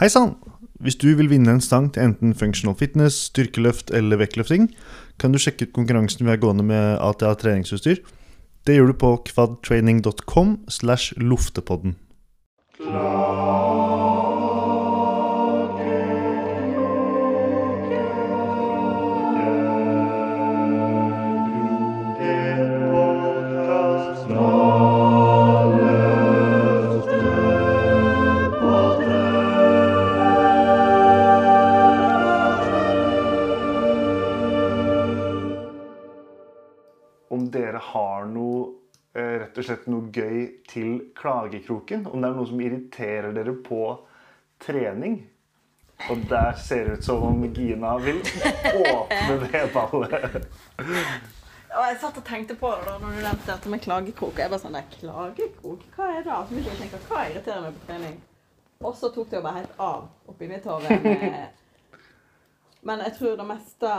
Hei sann! Hvis du vil vinne en stang til enten functional fitness, styrkeløft eller vektløfting, kan du sjekke ut konkurransen vi har gående med ATA treningsutstyr. Det gjør du på kvadtraining.com slash loftepodden. Om klagekroken. Om det er noe som irriterer dere på trening. Og der ser det ut som om Gina vil åpne det ballet. Og jeg satt og tenkte på det da når du nevnte dette med klagekrok. Jeg bare sånn klagekrok? Hva er det? Så begynte jeg å hva irriterer meg på trening? Og så tok det jo bare helt av oppi mitt hode. Men jeg tror det meste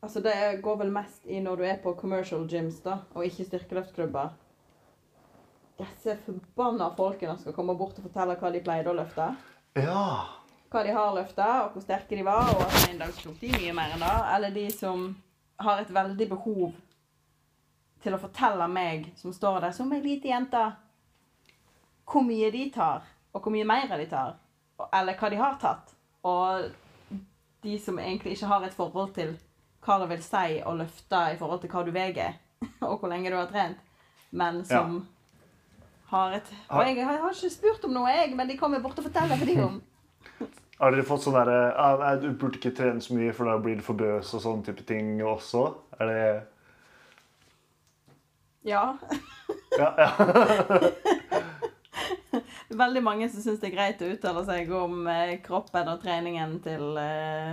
Altså det går vel mest i når du er på commercial gyms da, og ikke styrkeløftklubber. Disse forbanna folkene skal komme bort og fortelle hva de pleide å løfte. Ja. Hva de har løfta, og hvor sterke de var, og at en dag tok de mye mer enn det. Eller de som har et veldig behov til å fortelle meg, som står der som ei lita jente, hvor mye de tar, og hvor mye mer de tar. Eller hva de har tatt. Og de som egentlig ikke har et forhold til hva det vil si å løfte i forhold til hva du veier, og hvor lenge du har trent, men som har et Og jeg har, ikke spurt om noe, jeg, men de kommer bort og forteller for de om. Har dere fått sånn derre ah, du burde ikke trene så mye, for da blir du for bøs og sånne type ting også? Er det Ja. Ja. ja. Veldig mange som syns det er greit å uttale seg om eh, kroppen og treningen til eh,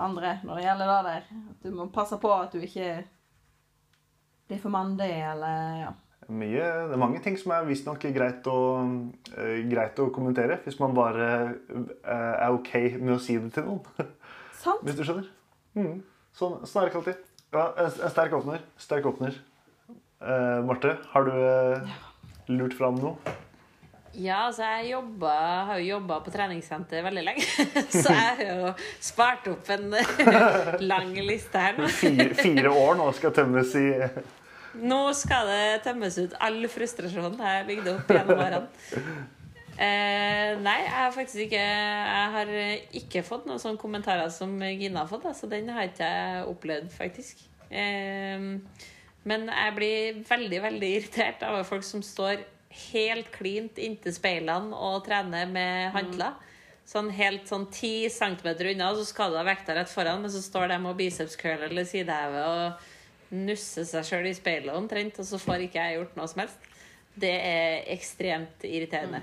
andre når det gjelder det der. At du må passe på at du ikke blir for mandig, eller ja. Mye, det er mange ting som er visstnok greit, å, eh, greit å kommentere, hvis man bare eh, er OK med å si det til noen. Sant? Hvis du skjønner? Mm. Sånn, sånn er det ikke alltid. Ja, en, en sterk åpner. Sterk åpner. Eh, Marte, har du eh, lurt fram noe? Ja, altså jeg jobba, har jo jobba på treningssenter veldig lenge. Så jeg har jo spart opp en lang liste her nå. Fire, fire år nå skal tømmes i Nå skal det tømmes ut all frustrasjon jeg har bygd opp gjennom årene. Eh, nei, jeg har faktisk ikke Jeg har ikke fått noen sånne kommentarer som Gina har fått, så den har ikke jeg opplevd, faktisk. Eh, men jeg blir veldig, veldig irritert av folk som står helt klint inntil speilene og trener med hantler. Sånn helt sånn ti centimeter unna, så skal du ha vekta rett foran, men så står de og bicepscurler eller sidehever og nusser seg sjøl i speilet omtrent, og så får ikke jeg gjort noe som helst. Det er ekstremt irriterende.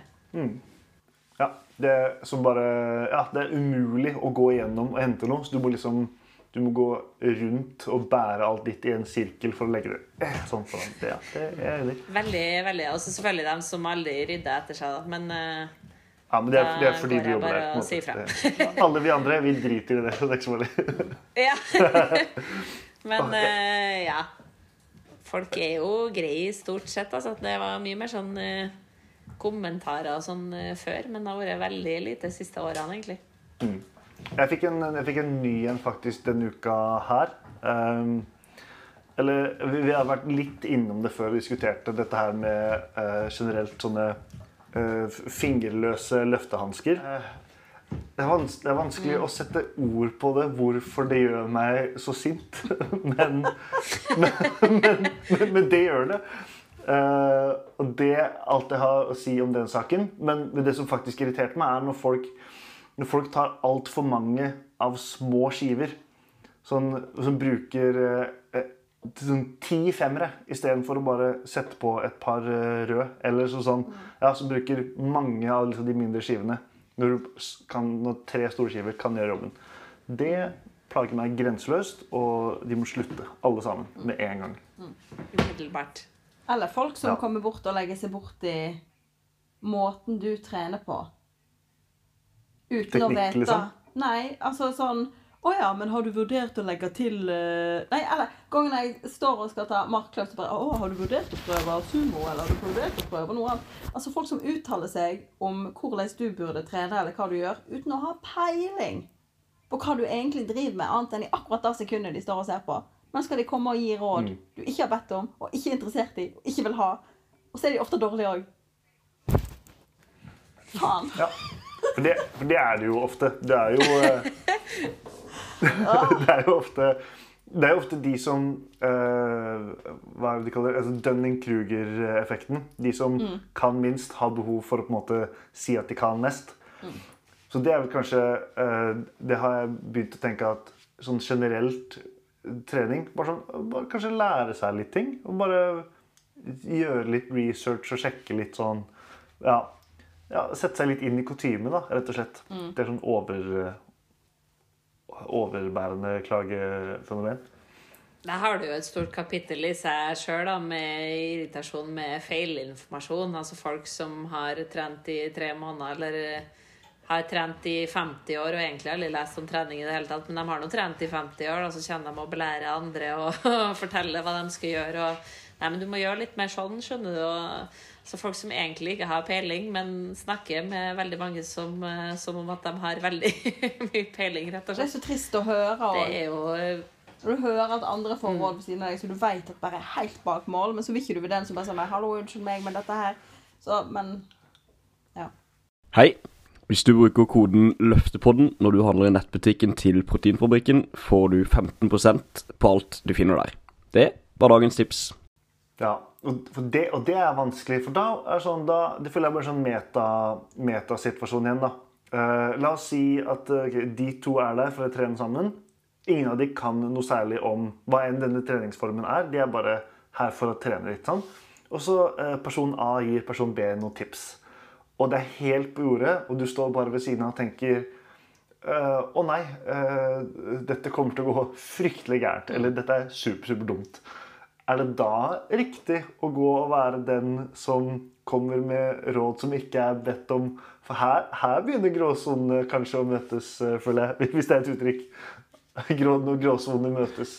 Ja, det er bare Ja, det er umulig å gå igjennom og hente noe. Så du må liksom du må gå rundt og bære alt ditt i en sirkel for å legge det sånn foran. Det, ja, det er jeg enig. Veldig, veldig. Og så selvfølgelig dem som aldri rydder etter seg, da. Men uh, Ja, men det er, det er fordi du jobber der. fra. Alle vi andre, vi driter i det. Det er ikke så veldig Ja. Men eh, ja. Folk er jo greie stort sett. Altså. Det var mye mer sånn eh, kommentarer og sånn eh, før, men det har vært veldig lite de siste årene, egentlig. Jeg fikk en, jeg fikk en ny en faktisk denne uka her. Um, eller vi, vi har vært litt innom det før vi diskuterte dette her med uh, generelt sånne uh, fingerløse løftehansker. Eh, det, er det er vanskelig å sette ord på det, hvorfor det gjør meg så sint. men, men, men, men, det gjør det. Uh, og det er alt jeg har å si om den saken. Men, det som faktisk irriterte meg, er når folk, når folk tar altfor mange av små skiver. Sånn, som bruker uh, sånn ti femmere istedenfor å bare sette på et par uh, røde. Eller så, sånn, ja, som bruker mange av liksom, de mindre skivene. Når, du kan, når tre store skiver kan gjøre jobben. Det plager meg grenseløst, og de må slutte, alle sammen, med en gang. Umiddelbart. Eller folk som Ja. kommer bort og legger seg bort i måten du trener på. Uten å Teknikk, vite liksom? Nei, altså sånn Å ja, men har du vurdert å legge til eh, Nei, eller gangen jeg står og skal ta markløft, så bare Å, har du vurdert å prøve sumo, eller har du vurdert å prøve noe annet? Altså folk som uttaler seg om hvordan du burde trene, eller hva du gjør, uten å ha peiling på hva du egentlig driver med, annet enn i akkurat det sekundet de står og ser på. Men skal de komme og gi råd du ikke har bedt om, og ikke er interessert i, og ikke vil ha. Og så er de ofte dårlige òg. Faen. Ja. For det, for det er det jo ofte. Det er jo eh, Det er jo ofte det er jo ofte de som eh, Hva er det de kaller det? Altså Dunning-Kruger-effekten. De som kan minst, har behov for å på en måte si at de kan mest. Så det er vel kanskje eh, Det har jeg begynt å tenke at sånn generelt trening Bare sånn bare Kanskje lære seg litt ting. Og bare gjøre litt research og sjekke litt sånn Ja, ja sette seg litt inn i kutymen, da, rett og slett. Det er sånn over overbærende klagefenomen. Der har du jo et stort kapittel i seg sjøl med irritasjon med feilinformasjon. Altså folk som har trent i tre måneder eller eh, har trent i 50 år og egentlig aldri lest om trening i det hele tatt, men de har nå trent i 50 år, og så kjenner de å belære andre og fortelle hva de skal gjøre. og Nei, men du må gjøre litt mer sånn, skjønner du. Og, så folk som egentlig ikke har peiling, men snakker med veldig mange som, eh, som om at de har veldig mye peiling, rett og slett. Det er så trist å høre. Det er jo eh, når du hører at andre får råd ved siden av deg, så du vet at bare er helt bak mål, men så vil ikke du være den som bare sier 'hallo, unnskyld meg, men dette her'. Så, men ja. Hei! Hvis du bruker koden LØFTEPODDEN når du handler i nettbutikken til Proteinfabrikken, får du 15% på alt du finner der. Det var dagens tips. Ja, og, det, og det er vanskelig, for da er sånn, da, det føler jeg bare sånn meta, metasituasjon igjen. da. Uh, la oss si at okay, de to er der for å trene sammen. Ingen av de kan noe særlig om hva enn denne treningsformen er. De er bare her for å trene litt. sånn. Og så uh, person A gir person B noen tips. Og det er helt på jordet, og du står bare ved siden av og tenker «Eh, Å nei, eh, dette kommer til å gå fryktelig gærent. Eller dette er super, super dumt. Er det da riktig å gå og være den som kommer med råd som ikke er bedt om? For her, her begynner gråsonene kanskje å møtes, eh, føler jeg. Hvis det er et uttrykk. Grå, når gråsoner møtes.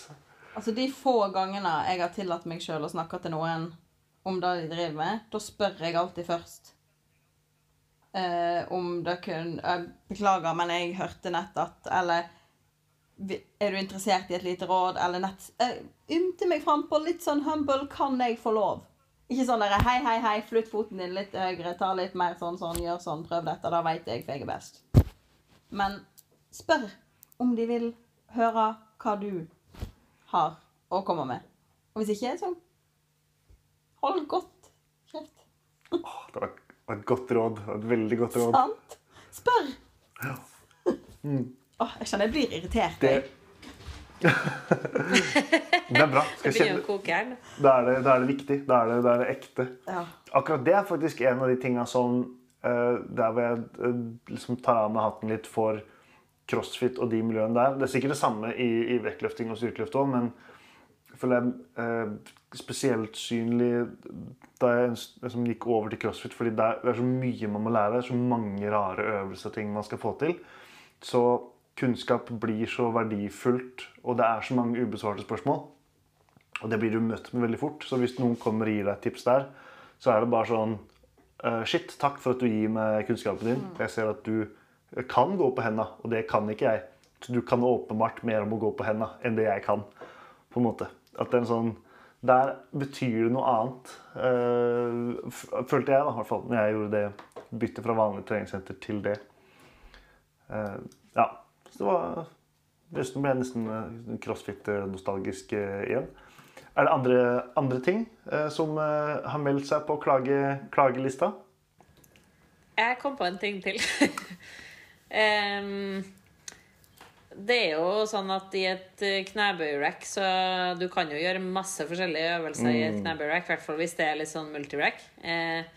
altså de få gangene jeg har tillatt meg sjøl å snakke til noen om det de driver med, da spør jeg alltid først. Eh, om det kun eh, Beklager, men jeg hørte nett at Eller er du interessert i et lite råd? Eller nett eh, Ymte meg frampå, litt sånn humble. Kan jeg få lov? Ikke sånn der hei, hei, hei, flytt foten din litt høyere, ta litt mer sånn, sånn, gjør sånn, prøv dette. Da veit jeg, for jeg er best. Men spør om de vil høre hva du har å komme med. Og hvis ikke, så hold godt kjeft. Det var et godt råd. Et veldig godt råd. Sant? Spør! Åh, jeg kjenner jeg blir irritert. Det, det er bra. Det Skal begynner kjenne, å koke da, er det, da er det viktig. Da er det, da er det ekte. Ja. Akkurat det er faktisk en av de tinga som uh, Der hvor jeg uh, liksom tar av meg hatten litt for crossfit og de miljøene der. Det er sikkert det samme i, i vektløfting og styrkeløft òg, men jeg føler jeg uh, spesielt synlig da jeg liksom gikk over til crossfit, fordi det er, det er så mye man må lære. Det er så mange rare øvelser og ting man skal få til. Så kunnskap blir så verdifullt, og det er så mange ubesvarte spørsmål. Og det blir du møtt med veldig fort. Så hvis noen kommer og gir deg et tips der, så er det bare sånn eh, Shit, takk for at du gir meg kunnskapen din. Jeg ser at du kan gå på henda, og det kan ikke jeg. Du kan åpenbart mer om å gå på henda enn det jeg kan. på en måte. At det er en sånn Der betyr det noe annet. eh, følte jeg, da, i hvert fall, når jeg gjorde det byttet fra vanlig treningssenter til det. Eh, ja. Så det var Nesten ble nesten eh, crossfit-nostalgisk eh, igjen. Er det andre, andre ting eh, som eh, har meldt seg på klage, klagelista? Jeg kom på en ting til. um, det er jo sånn at i et eh, knebøyrack så Du kan jo gjøre masse forskjellige øvelser i et knebøyrack, i hvert fall hvis det er litt sånn multirack. Eh,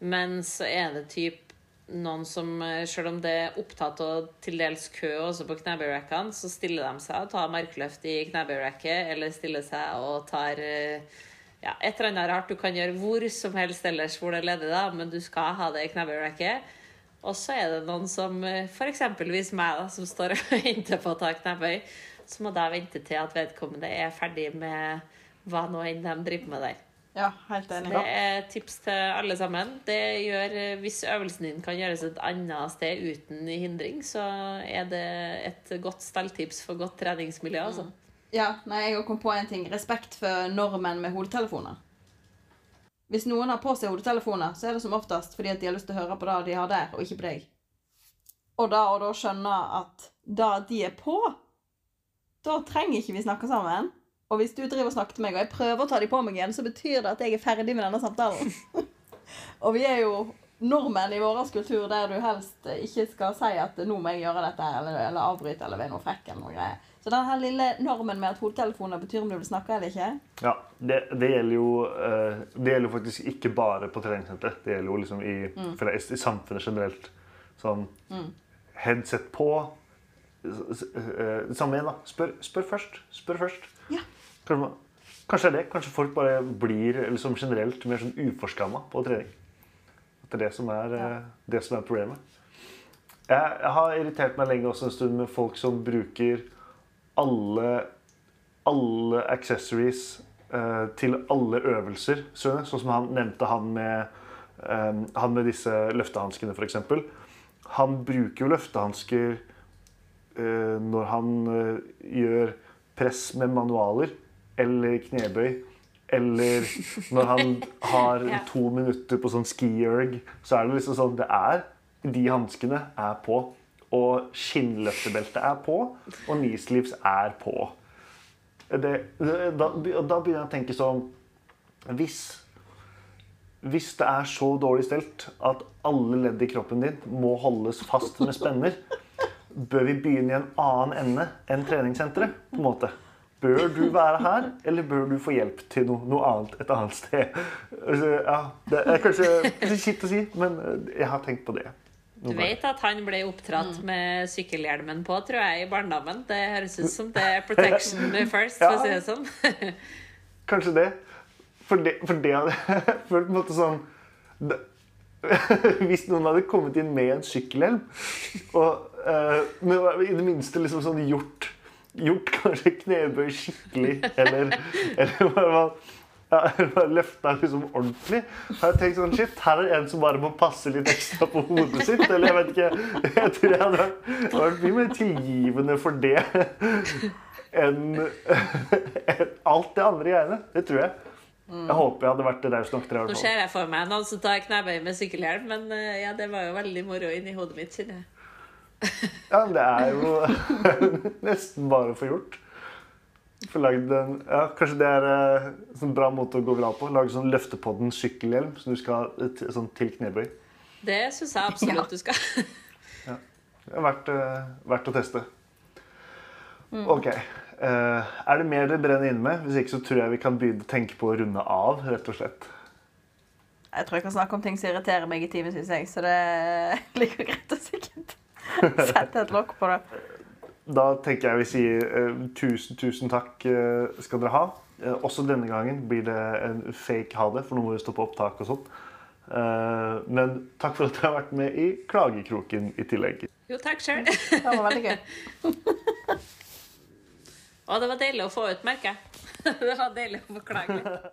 men så er det typ noen som, eh, selv om det er opptatt og til dels kø også på knebøyrackene, så stiller de seg og tar markløft i knebøyracket, eller stiller seg og tar eh, ja, et eller annet rart du kan gjøre hvor som helst ellers hvor det er ledig, da, men du skal ha det i knebøyracket. Og så er det noen som f.eks. meg, da, som står og venter på å ta knebøy. Så må da vente til at vedkommende er ferdig med hva nå enn de driver med der. Ja, helt enig. Det er tips til alle sammen. Det gjør, Hvis øvelsen din kan gjøres et annet sted uten hindring, så er det et godt stelltips for godt treningsmiljø. altså. Ja, nei, jeg kom på en ting. Respekt for normen med hodetelefoner. Hvis noen har på seg hodetelefoner, så er det som oftest fordi at de har lyst til å høre på det de har der, og ikke på deg. Og da og da skjønne at da de er på, da trenger ikke vi snakke sammen. Og hvis du driver og snakker til meg, og jeg prøver å ta de på meg igjen, så betyr det at jeg er ferdig med denne samtalen. og vi er jo nordmenn i vår kultur der du helst ikke skal si at 'nå må jeg gjøre dette', eller, eller avbryte, eller være noe frekk eller noe greier. Så den her lille normen med at hodetelefoner betyr om du vil snakke eller ikke Ja, det, det gjelder jo eh, Det gjelder jo faktisk ikke bare på treningssenter. Det gjelder jo liksom i, for det i samfunnet generelt. Sånn headset på. eh, samme igjen, da. Spør, spør først. Spør først. Ja. Kanskje, kanskje det er det. Kanskje folk bare blir liksom generelt mer sånn uforskamma på trening. At det er det som er, ja. det som er problemet. Jeg, jeg har irritert meg lenge også en stund med folk som bruker alle, alle accessories eh, til alle øvelser. Sånn som han nevnte han med, eh, han med disse løftehanskene, f.eks. Han bruker jo løftehansker eh, når han eh, gjør press med manualer eller knebøy. Eller når han har Ja. to minutter på sånn ski-erg, så er det liksom sånn Det er De hanskene er på. Og skinnløftebeltet er på. Og knee-sleeves er på. Det, det, da, da begynner jeg å tenke sånn Hvis hvis det er så dårlig stelt at alle ledd i kroppen din må holdes fast med spenner, bør vi begynne i en annen ende enn treningssenteret? på en måte? Bør du være her, eller bør du få hjelp til noe, noe annet et annet sted? Altså, Ja, det er kanskje kjipt å si, men eh, jeg har tenkt på det. Du vet at han ble oppdratt med sykkelhjelmen på, tror jeg, i barndommen. Det høres ut som det er protection first, for å si det sånn. Kanskje det. For det, for det hadde jeg følt på en måte sånn det, Hvis noen hadde kommet inn med en sykkelhjelm og uh, men i det minste liksom sånn gjort, gjort kanskje knebøy skikkelig, eller, eller bare, ja, bare løfta liksom ordentlig, har jeg tenkt sånn Shit, her er det en som bare må passe litt ekstra på hodet sitt. Eller jeg vet ikke. Jeg tror jeg hadde vært, vært mye mer tilgivende for det enn en alt det andre greiene. Det tror jeg. Jeg håper jeg hadde vært som snakket. Nå ser jeg for meg noen som tar knebøy med sykkelhjelm, men eh, ja, det var jo veldig moro inni hodet mitt. kjenner jeg. Ja, men det er jo nesten bare å få gjort. Få lagd en, ja, kanskje det er eh, en sånn bra måte å gå glad på. Lage sånn løftepodden sykkelhjelm som du skal ha sånn til knebøy. Det syns jeg absolutt du skal. ja. Det er verdt, eh, verdt å teste. Ok. eh, er det mer det brenner inne med? Hvis ikke så tror jeg vi kan begynne å tenke på å runde av, rett og slett. Jeg tror jeg kan snakke om ting som irriterer meg i timevis, jeg, så det ligger greit og sikkert sette et lokk på det. Da tenker jeg vi sier eh, tusen, tusen takk eh, skal dere ha. Eh, også denne gangen blir det en fake ha det, for nå må vi stoppe opptak og sånn. Eh, men takk for at dere har vært med i Klagekroken i tillegg. Jo, takk sjøl. Det var veldig gøy. Og det var deilig å få ut, merket. Det var deilig å få klage litt.